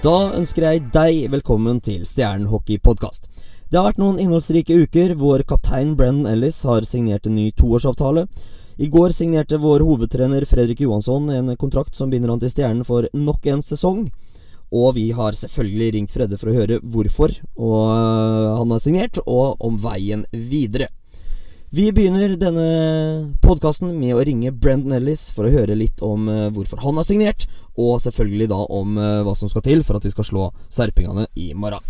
Da ønsker jeg deg velkommen til Stjernen hockey-podkast. Det har vært noen innholdsrike uker. Vår kaptein Brennan Ellis har signert en ny toårsavtale. I går signerte vår hovedtrener Fredrik Johansson en kontrakt som binder han til Stjernen for nok en sesong. Og vi har selvfølgelig ringt Fredde for å høre hvorfor og øh, han har signert, og om veien videre. Vi begynner denne podkasten med å ringe Brendan Ellis for å høre litt om uh, hvorfor han har signert, og selvfølgelig da om uh, hva som skal til for at vi skal slå serpingene i morgen.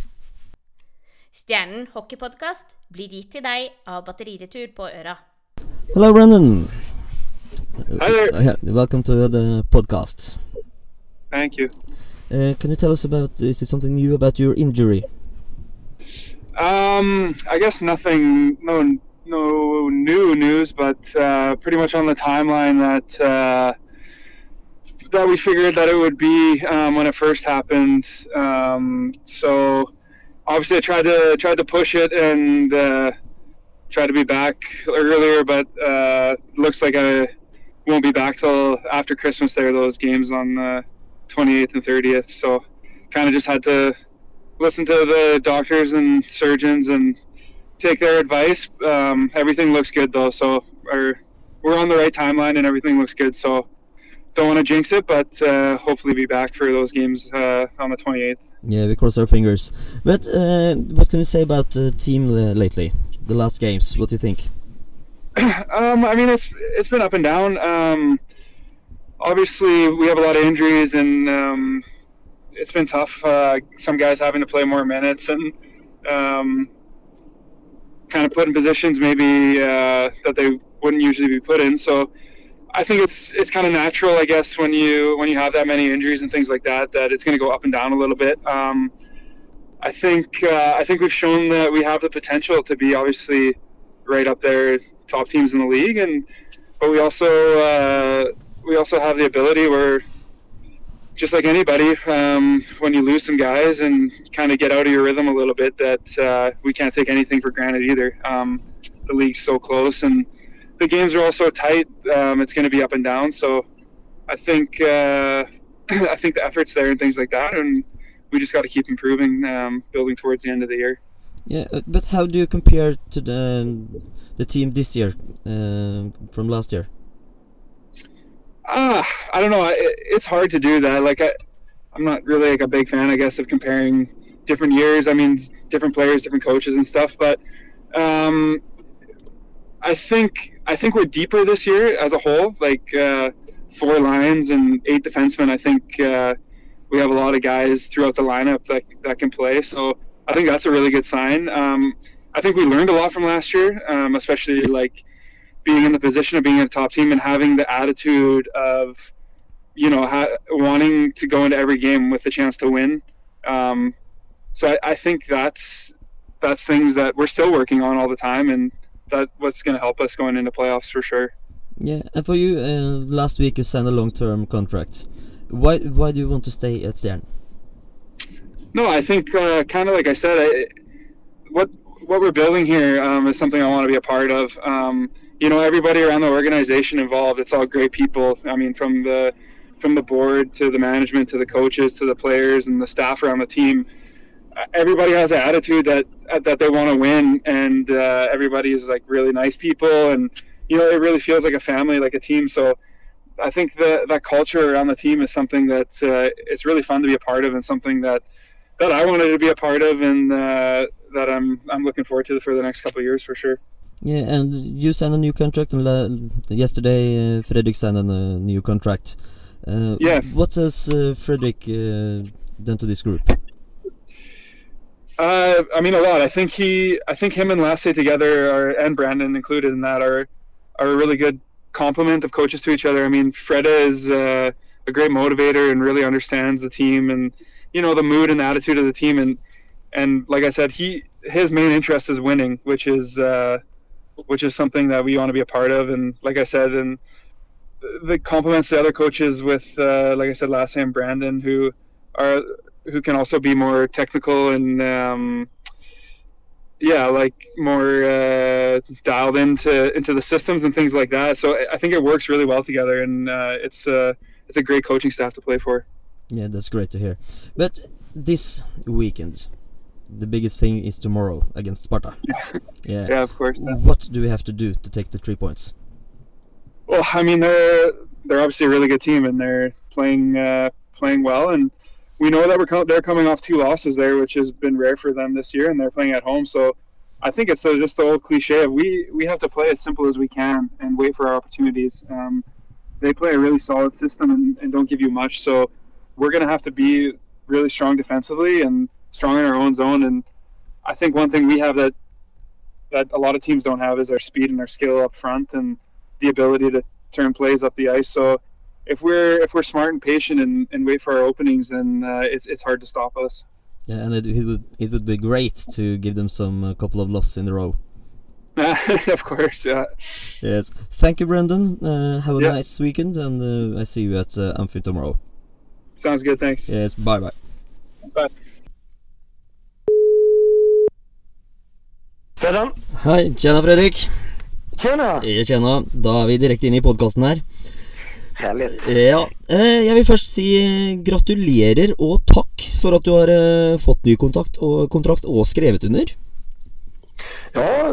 Stjernen hockeypodkast blir gitt til deg av Batteriretur på Øra. Hello, Brendan. Hi there. Welcome to the podcast. Thank you. Uh, can you tell us about is it something new about your injury? Um, I guess nothing, no, no new news, but uh, pretty much on the timeline that uh, that we figured that it would be um, when it first happened. Um, so obviously, I tried to tried to push it and uh, try to be back earlier, but uh, looks like I won't be back till after Christmas. There, those games on the 28th and 30th. So kind of just had to listen to the doctors and surgeons and take their advice. Um, everything looks good though, so our, we're on the right timeline and everything looks good. So don't want to jinx it, but uh, hopefully be back for those games uh, on the 28th. Yeah, we cross our fingers. But uh, what can you say about the team uh, lately? The last games, what do you think? um, I mean, it's it's been up and down. Um, obviously, we have a lot of injuries, and um, it's been tough. Uh, some guys having to play more minutes, and um, kind of put in positions maybe uh, that they wouldn't usually be put in. So I think it's it's kind of natural, I guess, when you when you have that many injuries and things like that, that it's going to go up and down a little bit. Um, I think uh, I think we've shown that we have the potential to be obviously right up there, top teams in the league, and but we also uh, we also have the ability where just like anybody, um, when you lose some guys and kind of get out of your rhythm a little bit, that uh, we can't take anything for granted either. Um, the league's so close, and the games are all so tight. Um, it's going to be up and down. So I think uh, I think the efforts there and things like that, and we just got to keep improving, um, building towards the end of the year. Yeah, uh, but how do you compare to the the team this year uh, from last year? Ah, I don't know. It, it's hard to do that. Like I, I'm not really like a big fan, I guess, of comparing different years. I mean, different players, different coaches, and stuff. But um, I think I think we're deeper this year as a whole. Like uh, four lines and eight defensemen. I think uh, we have a lot of guys throughout the lineup that that can play. So I think that's a really good sign. Um, I think we learned a lot from last year, um, especially like being in the position of being a top team and having the attitude of, you know, ha- wanting to go into every game with the chance to win. Um, so I, I, think that's that's things that we're still working on all the time, and that what's going to help us going into playoffs for sure. Yeah, and for you, uh, last week you signed a long-term contract. Why why do you want to stay at Stern? No, I think uh, kind of like I said, I, what what we're building here um, is something I want to be a part of. Um, you know, everybody around the organization involved, it's all great people. I mean, from the from the board to the management to the coaches to the players and the staff around the team, everybody has an attitude that that they want to win, and uh, everybody is like really nice people, and you know, it really feels like a family, like a team. So. I think that that culture around the team is something that uh, it's really fun to be a part of, and something that that I wanted to be a part of, and uh, that I'm I'm looking forward to for the next couple years for sure. Yeah, and you signed a new contract, and yesterday uh, Fredrik signed a new contract. Uh, yeah. What has uh, Fredrik uh, done to this group? Uh, I mean, a lot. I think he, I think him and Lasse together, are, and Brandon included in that, are are a really good complement of coaches to each other. I mean, Freda is uh, a great motivator and really understands the team and you know the mood and the attitude of the team and and like I said, he his main interest is winning, which is uh, which is something that we want to be a part of. And like I said, and the complements the other coaches with, uh, like I said, last name Brandon, who are who can also be more technical and um, yeah, like more uh, dialed into into the systems and things like that. So I think it works really well together, and uh, it's uh, it's a great coaching staff to play for. Yeah, that's great to hear. But this weekend, the biggest thing is tomorrow against Sparta. Yeah. Yeah, of course. yeah. What do we have to do to take the three points? Well, I mean, they're they're obviously a really good team, and they're playing uh, playing well. And we know that we're co- they're coming off two losses there, which has been rare for them this year, and they're playing at home. So I think it's uh, just the old cliche of we we have to play as simple as we can and wait for our opportunities. Um, they play a really solid system and, and don't give you much. So we're gonna have to be really strong defensively and strong in our own zone. And I think one thing we have that that a lot of teams don't have is our speed and our skill up front and the ability to turn plays up the ice. So if we're if we're smart and patient and, and wait for our openings, then uh, it's it's hard to stop us. Yeah, and it, it would it would be great to give them some a couple of losses in a row. of course, yeah. Yes. Thank you, Brendan. Uh, have a Yeah. nice weekend, and uh, I see you at uh, Amphi tomorrow. Sounds good. Thanks. Yes. Bye bye. Bye. Fredan, Hei, tjena Fredrik. tjena! Eh, Tjena. Da er vi direkte inne i podkasten her. Härligt. Ja, eh, jeg vil først si eh, gratulerer og takk for at du har eh, fått ny kontakt og, kontrakt og skrevet under. Ja,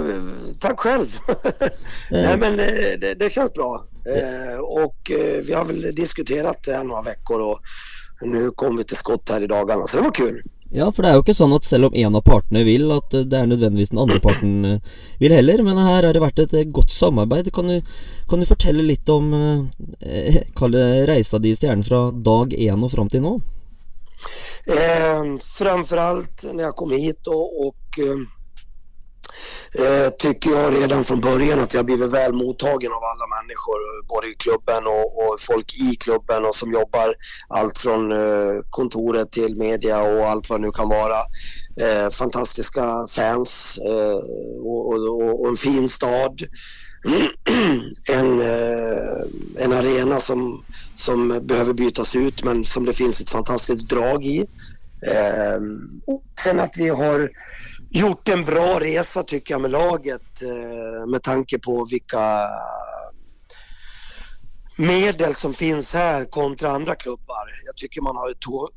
tack själv. Nej men eh, det, det känns bra. Eh, och eh, vi har väl diskuterat det här några veckor och nu kom vi till skott här i dagarna så det var kul. Ja, for det er jo ikke sånn at selv om en av partene vil, at eh, det er nødvendigvis den andre parten vill vil heller. Men her har det vært et eh, godt samarbeid. Kan du, kan du fortelle litt om eh, eh reisa di i Stjernen fra dag én og fram til nå? Eh, framförallt när jag kom hit och, och eh, eh, tycker jag redan från början att jag blivit väl mottagen av alla människor, både i klubben och, och folk i klubben och som jobbar allt från eh, kontoret till media och allt vad det nu kan vara. Eh, fantastiska fans eh, och, och, och, och en fin stad. en, eh, en arena som, som behöver bytas ut men som det finns ett fantastiskt drag i. Eh, sen att vi har gjort en bra resa tycker jag med laget eh, med tanke på vilka medel som finns här kontra andra klubbar. Jag tycker man har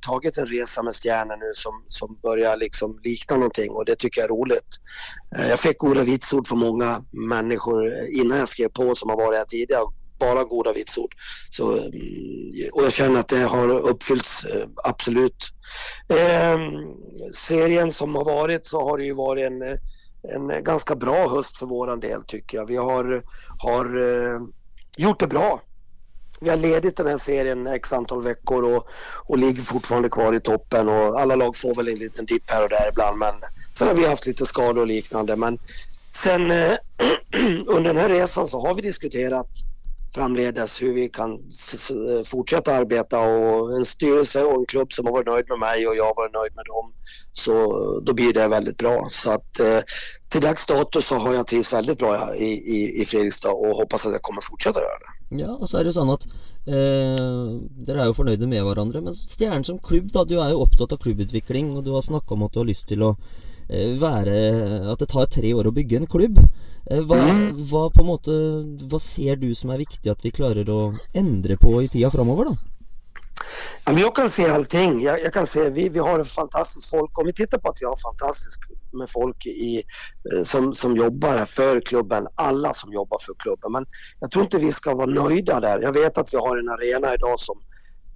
tagit en resa med Stjärnor nu som, som börjar liksom likna någonting och det tycker jag är roligt. Eh, jag fick goda vitsord från många människor innan jag skrev på som har varit här tidigare. Bara goda vitsord. Så, mm, och jag känner att det har uppfyllts, eh, absolut. Eh, serien som har varit så har det ju varit en, en ganska bra höst för våran del tycker jag. Vi har, har eh, gjort det bra. Vi har ledit den här serien x antal veckor och, och ligger fortfarande kvar i toppen och alla lag får väl en liten dipp här och där ibland men sen har vi haft lite skador och liknande men sen eh, under den här resan så har vi diskuterat framledes hur vi kan fortsätta arbeta och en styrelse och en klubb som har varit nöjd med mig och jag har varit nöjd med dem så då blir det väldigt bra. Så att eh, till dags dato så har jag trivts väldigt bra i, i, i Fredrikstad och hoppas att jag kommer fortsätta göra det. Ja, och så är det så att eh, är er jo med varandra men Stjärn som klubb, då, du är ju upptagen av klubbutveckling och du har snackat om att du har lust till att Eh, være At det tar tre år å bygge en klubb. Eh, hva, hva på en måte Hva ser du som er viktig at vi klarer å endre på i tida framover, da? Ja, men jag kan se allting. Jag, jag kan se, vi, vi har ett fantastiskt folk. Om vi tittar på att vi har fantastiskt med folk i, eh, som, som jobbar för klubben, alla som jobbar för klubben. Men jag tror inte vi ska vara nöjda där. Jag vet att vi har en arena idag som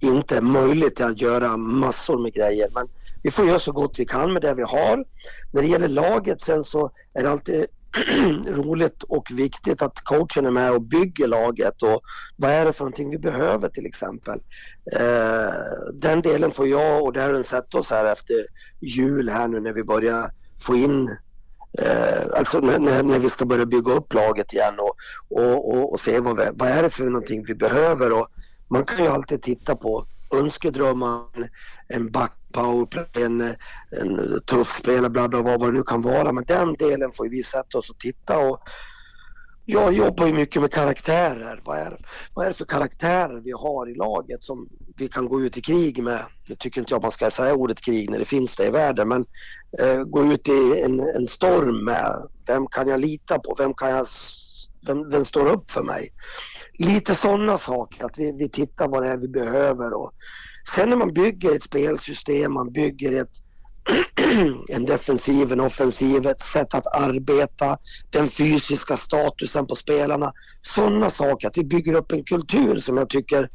inte är möjligt att göra massor med grejer. Men vi får göra så gott vi kan med det vi har. När det gäller laget sen så är det alltid roligt och viktigt att coachen är med och bygger laget och vad är det för någonting vi behöver till exempel. Eh, den delen får jag och Darren har den sett oss här efter jul här nu när vi börjar få in Eh, alltså när, när, när vi ska börja bygga upp laget igen och, och, och, och se vad, vi, vad är det för någonting vi behöver. Och man kan ju alltid titta på önskedrömmar, en back powerplay, en, en tuff spelare, bla bla vad det nu kan vara. Men den delen får vi sätta oss och titta och jag jobbar ju mycket med karaktärer. Vad är, vad är det för karaktärer vi har i laget som vi kan gå ut i krig med? Nu tycker inte jag man ska säga ordet krig när det finns det i världen, men eh, gå ut i en, en storm med. Vem kan jag lita på? Vem kan jag vem, vem står upp för mig? Lite sådana saker, att vi, vi tittar vad det är vi behöver. Och sen när man bygger ett spelsystem, man bygger ett en defensiv, en offensiv, ett sätt att arbeta, den fysiska statusen på spelarna. Sådana saker, att vi bygger upp en kultur som jag tycker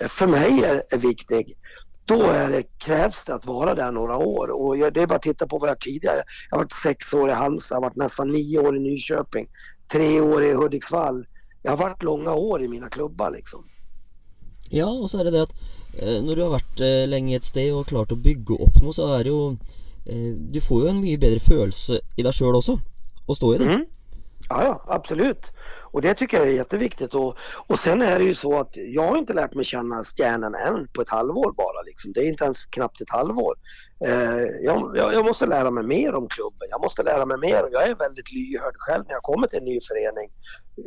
eh, för mig är, är viktig. Då är det, krävs det att vara där några år och jag, det är bara att titta på vad jag tidigare, jag har varit sex år i Halmstad, jag har varit nästan nio år i Nyköping, tre år i Hudiksvall. Jag har varit långa år i mina klubbar liksom. Ja, och så är det det att eh, när du har varit eh, länge ett sted och klart att bygga upp något så är det ju eh, Du får ju en mycket bättre känsla i dig själv också, att stå i det. Mm. Ja, ja, absolut. Och det tycker jag är jätteviktigt. Och, och sen är det ju så att jag har inte lärt mig känna stjärnan än på ett halvår bara. Liksom. Det är inte ens knappt ett halvår. Eh, jag, jag, måste lära mig mer om klubben. Jag måste lära mig mer. Jag är väldigt lyhörd själv när jag kommer till en ny förening.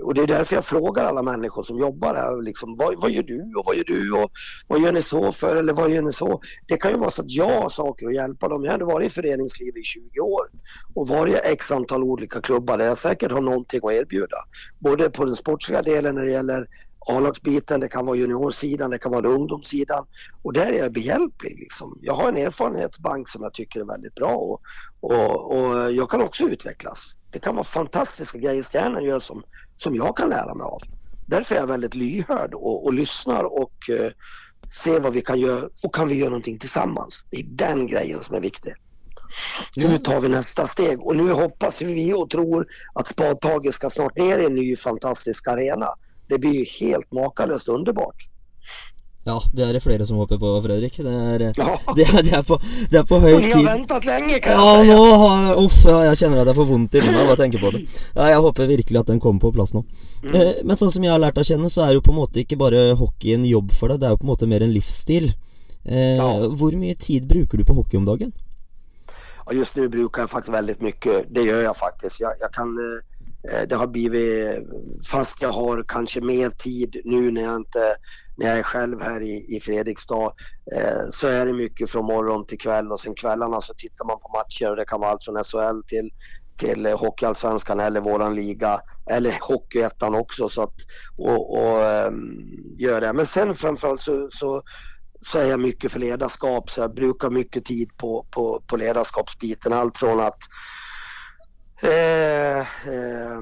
Och det är därför jag frågar alla människor som jobbar här, liksom, vad, vad gör du och vad gör du och vad gör ni så för eller vad gör ni så? Det kan ju vara så att jag har saker att hjälpa dem. Jag har varit i föreningslivet i 20 år och varit i x antal olika klubbar där jag säkert har någonting att erbjuda. Både på den sportsliga delen när det gäller A-lagsbiten, det kan vara juniorsidan, det kan vara ungdomssidan. Och där är jag behjälplig. Liksom. Jag har en erfarenhetsbank som jag tycker är väldigt bra och, och, och jag kan också utvecklas. Det kan vara fantastiska grejer stjärnan gör som, som jag kan lära mig av. Därför är jag väldigt lyhörd och, och lyssnar och uh, ser vad vi kan göra och kan vi göra någonting tillsammans. Det är den grejen som är viktig. Nu tar vi nästa steg och nu hoppas vi och tror att spadtaget ska snart ner i en ny fantastisk arena. Det blir ju helt makalöst underbart. Ja, det är det flera som hoppas på Fredrik. Det är, ja. det, är, det, är på, det är på hög tid. Ni har väntat länge kan ja, jag säga. Ja, har uff, jag känner att jag får ont i munnen av att tänka på det. Ja, jag hoppas verkligen att den kommer på plats nu. Mm. Eh, men så som jag har lärt att känna så är ju på något inte bara hockey en jobb för dig, det är ju på något mer en livsstil. Eh, ja. Hur mycket tid brukar du på hockey om dagen? Och just nu brukar jag faktiskt väldigt mycket, det gör jag faktiskt. Jag, jag kan eh, eh, det har blivit, fast jag har kanske mer tid nu när jag inte när jag är själv här i, i Fredrikstad eh, så är det mycket från morgon till kväll och sen kvällarna så tittar man på matcher och det kan vara allt från SHL till, till eh, Hockeyallsvenskan eller våran liga eller Hockeyettan också så att och, och um, gör det. Men sen framförallt så, så, så är jag mycket för ledarskap så jag brukar mycket tid på, på, på ledarskapsbiten. Allt från att Eh, eh,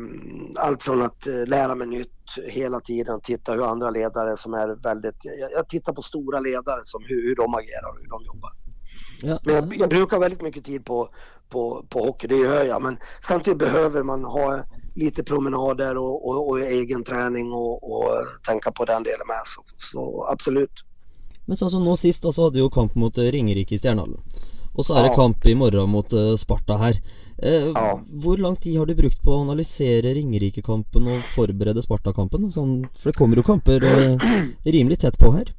allt från att eh, lära mig nytt hela tiden, titta hur andra ledare som är väldigt... Jag, jag tittar på stora ledare, som hur, hur de agerar och hur de jobbar. Ja. Men jag, jag, brukar väldigt mycket tid på, på, på hockey, det gör jag. Men samtidigt behöver man ha lite promenader och, och, och egen träning och, och, tänka på den delen med. Så, så absolut. Men så som nu sist så hade ju kamp mot Ringerike i Stjärnhallen. Och så är det kamp imorgon mot Sparta här. Eh. Hur lång tid har du brukt på att analysera Ringerike-kampen och förbereda Sparta-kampen? För det kommer ju kamper eh, rimligt tätt på här.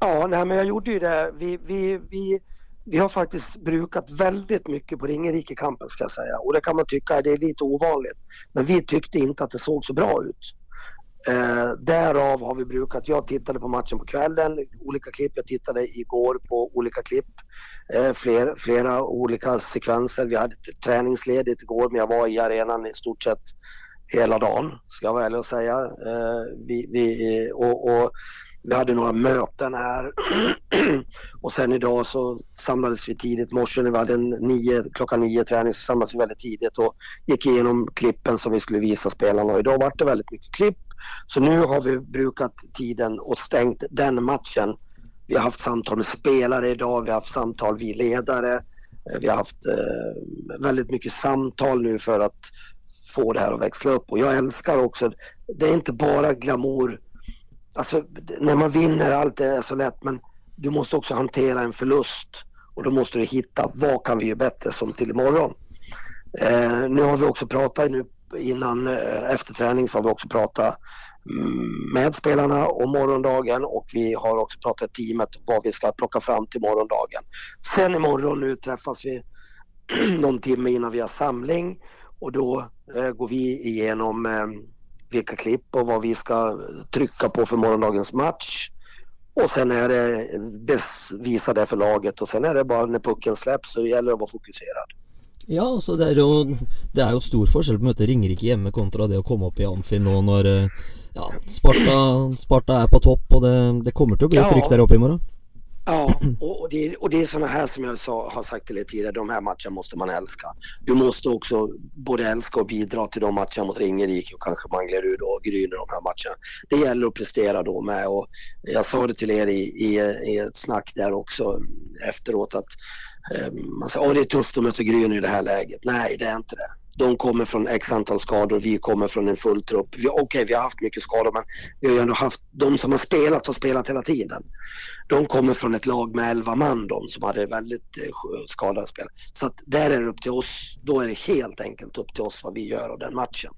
Ja, nej, men jag gjorde ju det. Vi, vi, vi, vi har faktiskt brukat väldigt mycket på Ringerike-kampen ska jag säga. Och det kan man tycka det är lite ovanligt. Men vi tyckte inte att det såg så bra ut. Eh, därav har vi brukat, jag tittade på matchen på kvällen, olika klipp, jag tittade igår på olika klipp, eh, fler, flera olika sekvenser. Vi hade träningsledigt igår men jag var i arenan i stort sett hela dagen, ska jag vara ärlig och säga. Eh, vi, vi, och, och, vi hade några möten här och sen idag så samlades vi tidigt. morse när vi hade en nio, klockan nio träning så samlades vi väldigt tidigt och gick igenom klippen som vi skulle visa spelarna. Och idag var det väldigt mycket klipp så nu har vi brukat tiden och stängt den matchen. Vi har haft samtal med spelare idag, vi har haft samtal vi ledare. Eh, vi har haft eh, väldigt mycket samtal nu för att få det här att växla upp och jag älskar också, det är inte bara glamour. Alltså när man vinner allt är så lätt men du måste också hantera en förlust och då måste du hitta vad kan vi göra bättre som till imorgon. Eh, nu har vi också pratat nu innan eh, efter träning så har vi också pratat mm, med spelarna om morgondagen och vi har också pratat i teamet vad vi ska plocka fram till morgondagen. Sen imorgon nu träffas vi någon timme innan vi har samling och då eh, går vi igenom eh, vilka klipp och vad vi ska trycka på för morgondagens match. Och sen är det, eh, visa det för laget och sen är det bara när pucken släpps så gäller det att vara fokuserad. Ja, så det är ju, det är ju stor forskjell på att möta Ringerike hemma kontra det att komma upp i Amfi nu när Ja, Sparta, Sparta är på topp och det, det kommer att bli ett Ja. ryck där uppe imorgon. Ja, och, och, det, och det är sådana här som jag sa, har sagt till er tidigare, de här matcherna måste man älska. Du måste också både älska och bidra till de matcherna mot Ringerike och kanske Manglerud och Gryner, de här matcherna. Det gäller att prestera då med och jag sa det till er i, i, i ett snack där också efteråt att eh, man säger, att det är tufft att möta Gryner i det här läget. Nej, det är inte det. De kommer från x antal skador, vi kommer från en full trupp. Okej, Okej, vi har haft mycket skador men vi har ju ändå haft, de som har spelat har spelat hela tiden. De kommer från ett lag med 11 man de som hade väldigt eh, skadade spel. Så att där är det upp till oss, då är det helt enkelt upp till oss vad vi gör av den matchen.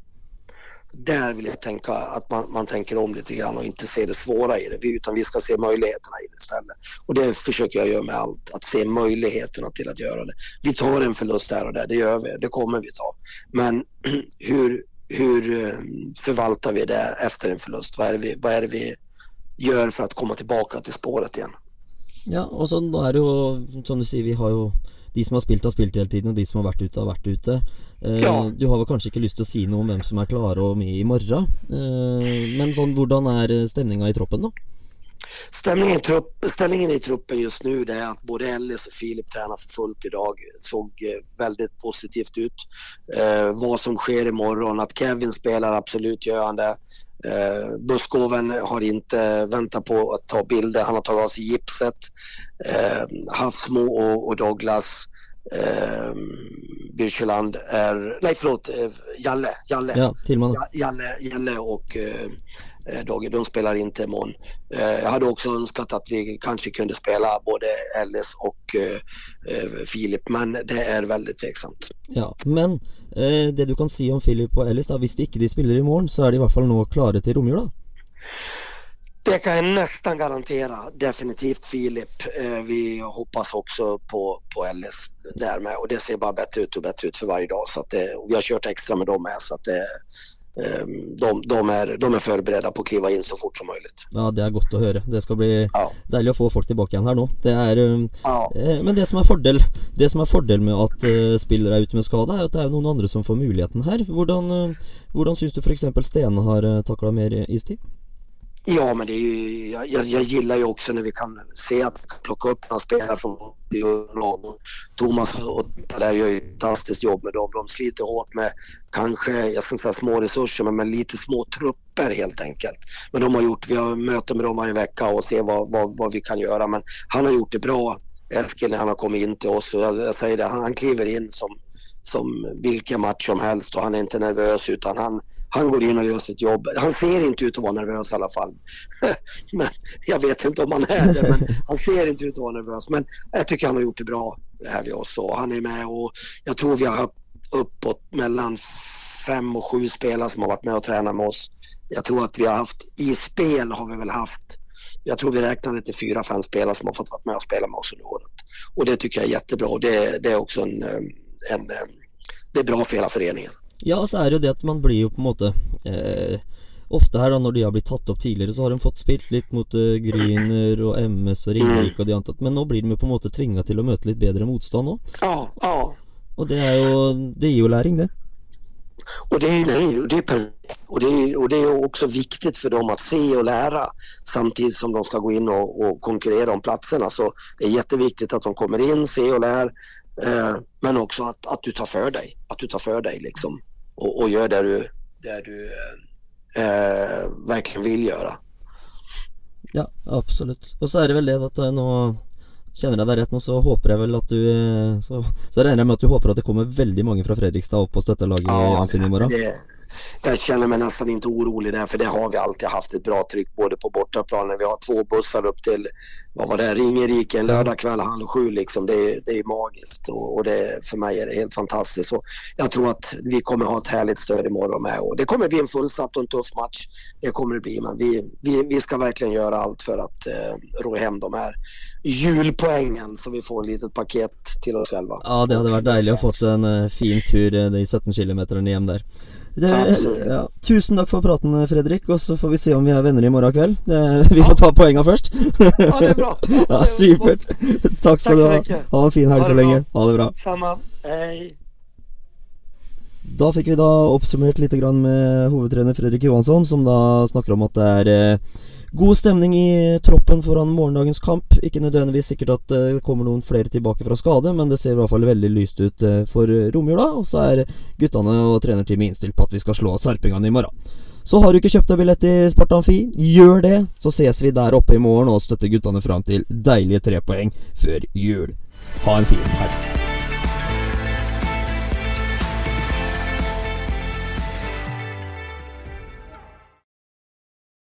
Där vill jag tänka att man, man tänker om lite grann och inte se det svåra i det, utan vi ska se möjligheterna i det istället. Och det försöker jag göra med allt, att se möjligheterna till att göra det. Vi tar en förlust där och där, det gör vi, det kommer vi ta. Men hur, hur eh, förvaltar vi det efter en förlust? Vad är det vi, vad är det vi gör för att komma tillbaka till spåret igen? Ja, och så då är det ju som du säger, vi har ju... De som har spilt, har spilt hele tiden, og de som har vært ute, har vært ute. Eh, Ja. Du har vel kanskje ikke lyst til å si noe om hvem som er klare og med i morgen. Eh, men sånn, hvordan er stemninga i troppen, da? Stämningen trupp, ställningen i truppen just nu det är att både Ellis och Filip tränar för fullt idag. såg eh, väldigt positivt ut. Eh, vad som sker imorgon, att Kevin spelar, absolut gör han det. Eh, Buskoven har inte väntat på att ta bilder, han har tagit av sig gipset. Eh, Havsmo och, och Douglas eh, Birkeland är, nej förlåt, eh, Jalle, Jalle. Ja, Tillman. Jalle, Jalle och eh, Dogge, de spelar inte imorgon. Eh, jag hade också önskat att vi kanske kunde spela både Ellis och eh, eh, Filip, men det är väldigt tveksamt. Ja, men eh, det du kan si om Philip og Ellis, hvis de ikke de spiller i morgen, så er de i hvert fall nå klare til romjula. Det kan jag nästan garantera, definitivt Filip. Eh, vi hoppas också på, på Ellis där med och det ser bara bättre ut och bättre ut för varje dag. Så att det, och vi har kört extra med dem med så att det, eh, de, de, är, de är förberedda på att kliva in så fort som möjligt. Ja, det er godt å høre. Det skal bli Ja. deilig å få folk tilbake igjen her nå. Det er eh, Ja. Eh, Men det som er fordel Det som er fordel med at eh, spillere er ute med skade, er at det er jo noen andre som får. Hvordan, eh, hvordan syns du f.eks. Stene har uh, takla mer istid? Ja, men det är ju, jag, jag, jag gillar ju också när vi kan se att vi kan plocka upp några spelare från lag. Thomas och där gör ju ett fantastiskt jobb med dem. De sliter hårt med kanske, jag ska inte säga små resurser, men med lite små trupper helt enkelt. Men de har gjort, vi har möten med dem varje vecka och ser vad, vad, vad vi kan göra. Men han har gjort det bra, Eskil, när han har kommit in till oss. Och jag, jag säger det, han, han kliver in som, som vilken match som helst och han är inte nervös utan han, han går in och gör sitt jobb. Han ser inte ut att vara nervös i alla fall. men jag vet inte om han är det, men han ser inte ut att vara nervös. Men jag tycker han har gjort det bra här vid oss och han är med och jag tror vi har haft uppåt mellan fem och sju spelare som har varit med och tränat med oss. Jag tror att vi har haft, i spel har vi väl haft, jag tror vi räknade till fyra, fem spelare som har fått vara med och spela med oss under året. Och det tycker jag är jättebra och det, det är också en, eh, en, en, det är bra för hela föreningen. Ja, så er det jo det at man blir jo på en måte eh, Ofte her da når de har blitt tatt opp tidligere, så har de fått spilt litt mot eh, Gryner og MS og Ringerike og de antatt, men nå blir de jo på en måte tvinga til å møte litt bedre motstand òg. Ja, ja. Og det er jo Det gir jo læring, det. Och det är, och det är, och det är, och det är också viktigt för dem att se och lära samtidigt som de ska gå in och, och konkurrera om platserna. Så det är jätteviktigt att de kommer in, ser och lär. Eh, men också att, att du tar för dig. Att du tar för dig liksom. Och, och gör det du, det du eh, verkligen vill göra. Ja, absolutt. Og så er det vel det at eh, nå Kjenner jeg deg rett nå, så håper jeg vel at du eh, Så, så regner jeg med at du håper at det kommer veldig mange fra Fredrikstad opp på støttelaget i Amfin i morgen. det, jag känner mig nästan inte orolig där för det har vi alltid haft ett bra tryck både på bortaplanen. Vi har två bussar upp till, vad var det, Ringerike en lördagkväll halv sju liksom. Det, är- det är magiskt och, och det, för mig är det helt fantastiskt. Så jag tror att vi kommer ha ett härligt stöd imorgon med och det kommer bli en fullsatt och en tuff match. Det kommer det bli men vi, vi, vi ska verkligen göra allt för att eh, ro hem de här julpoängen så vi får en litet paket till oss själva. Ja, det hadde vært deilig å fått en eh, fin tur de 17 km hjem der. Ja, tusen takk for praten, Fredrik, og så får vi se om vi er venner i morgen kveld. Vi får ta poenga først. Ja, det är bra. ja, supert. Takk skal du ha. mycket. Ha en fin helg så lenge. Ha det bra. Samma. Hej. Da fikk vi da oppsummert litt grann med hovedtrener Fredrik Johansson, som da snakker om at det er eh, god stemning i troppen foran morgendagens kamp. Ikke nødvendigvis sikkert at eh, det kommer noen flere tilbake fra skade, men det ser i hvert fall veldig lyst ut för for eh, romjula. Og så er guttene og trenerteamet innstilt på at vi skal slå sarpingene i morgen. Så har du ikke kjøpt deg billett i Sparta Amfi, gjør det. Så ses vi der oppe i morgen og støtter guttene fram til deilige tre poeng før jul. Ha en fin helg.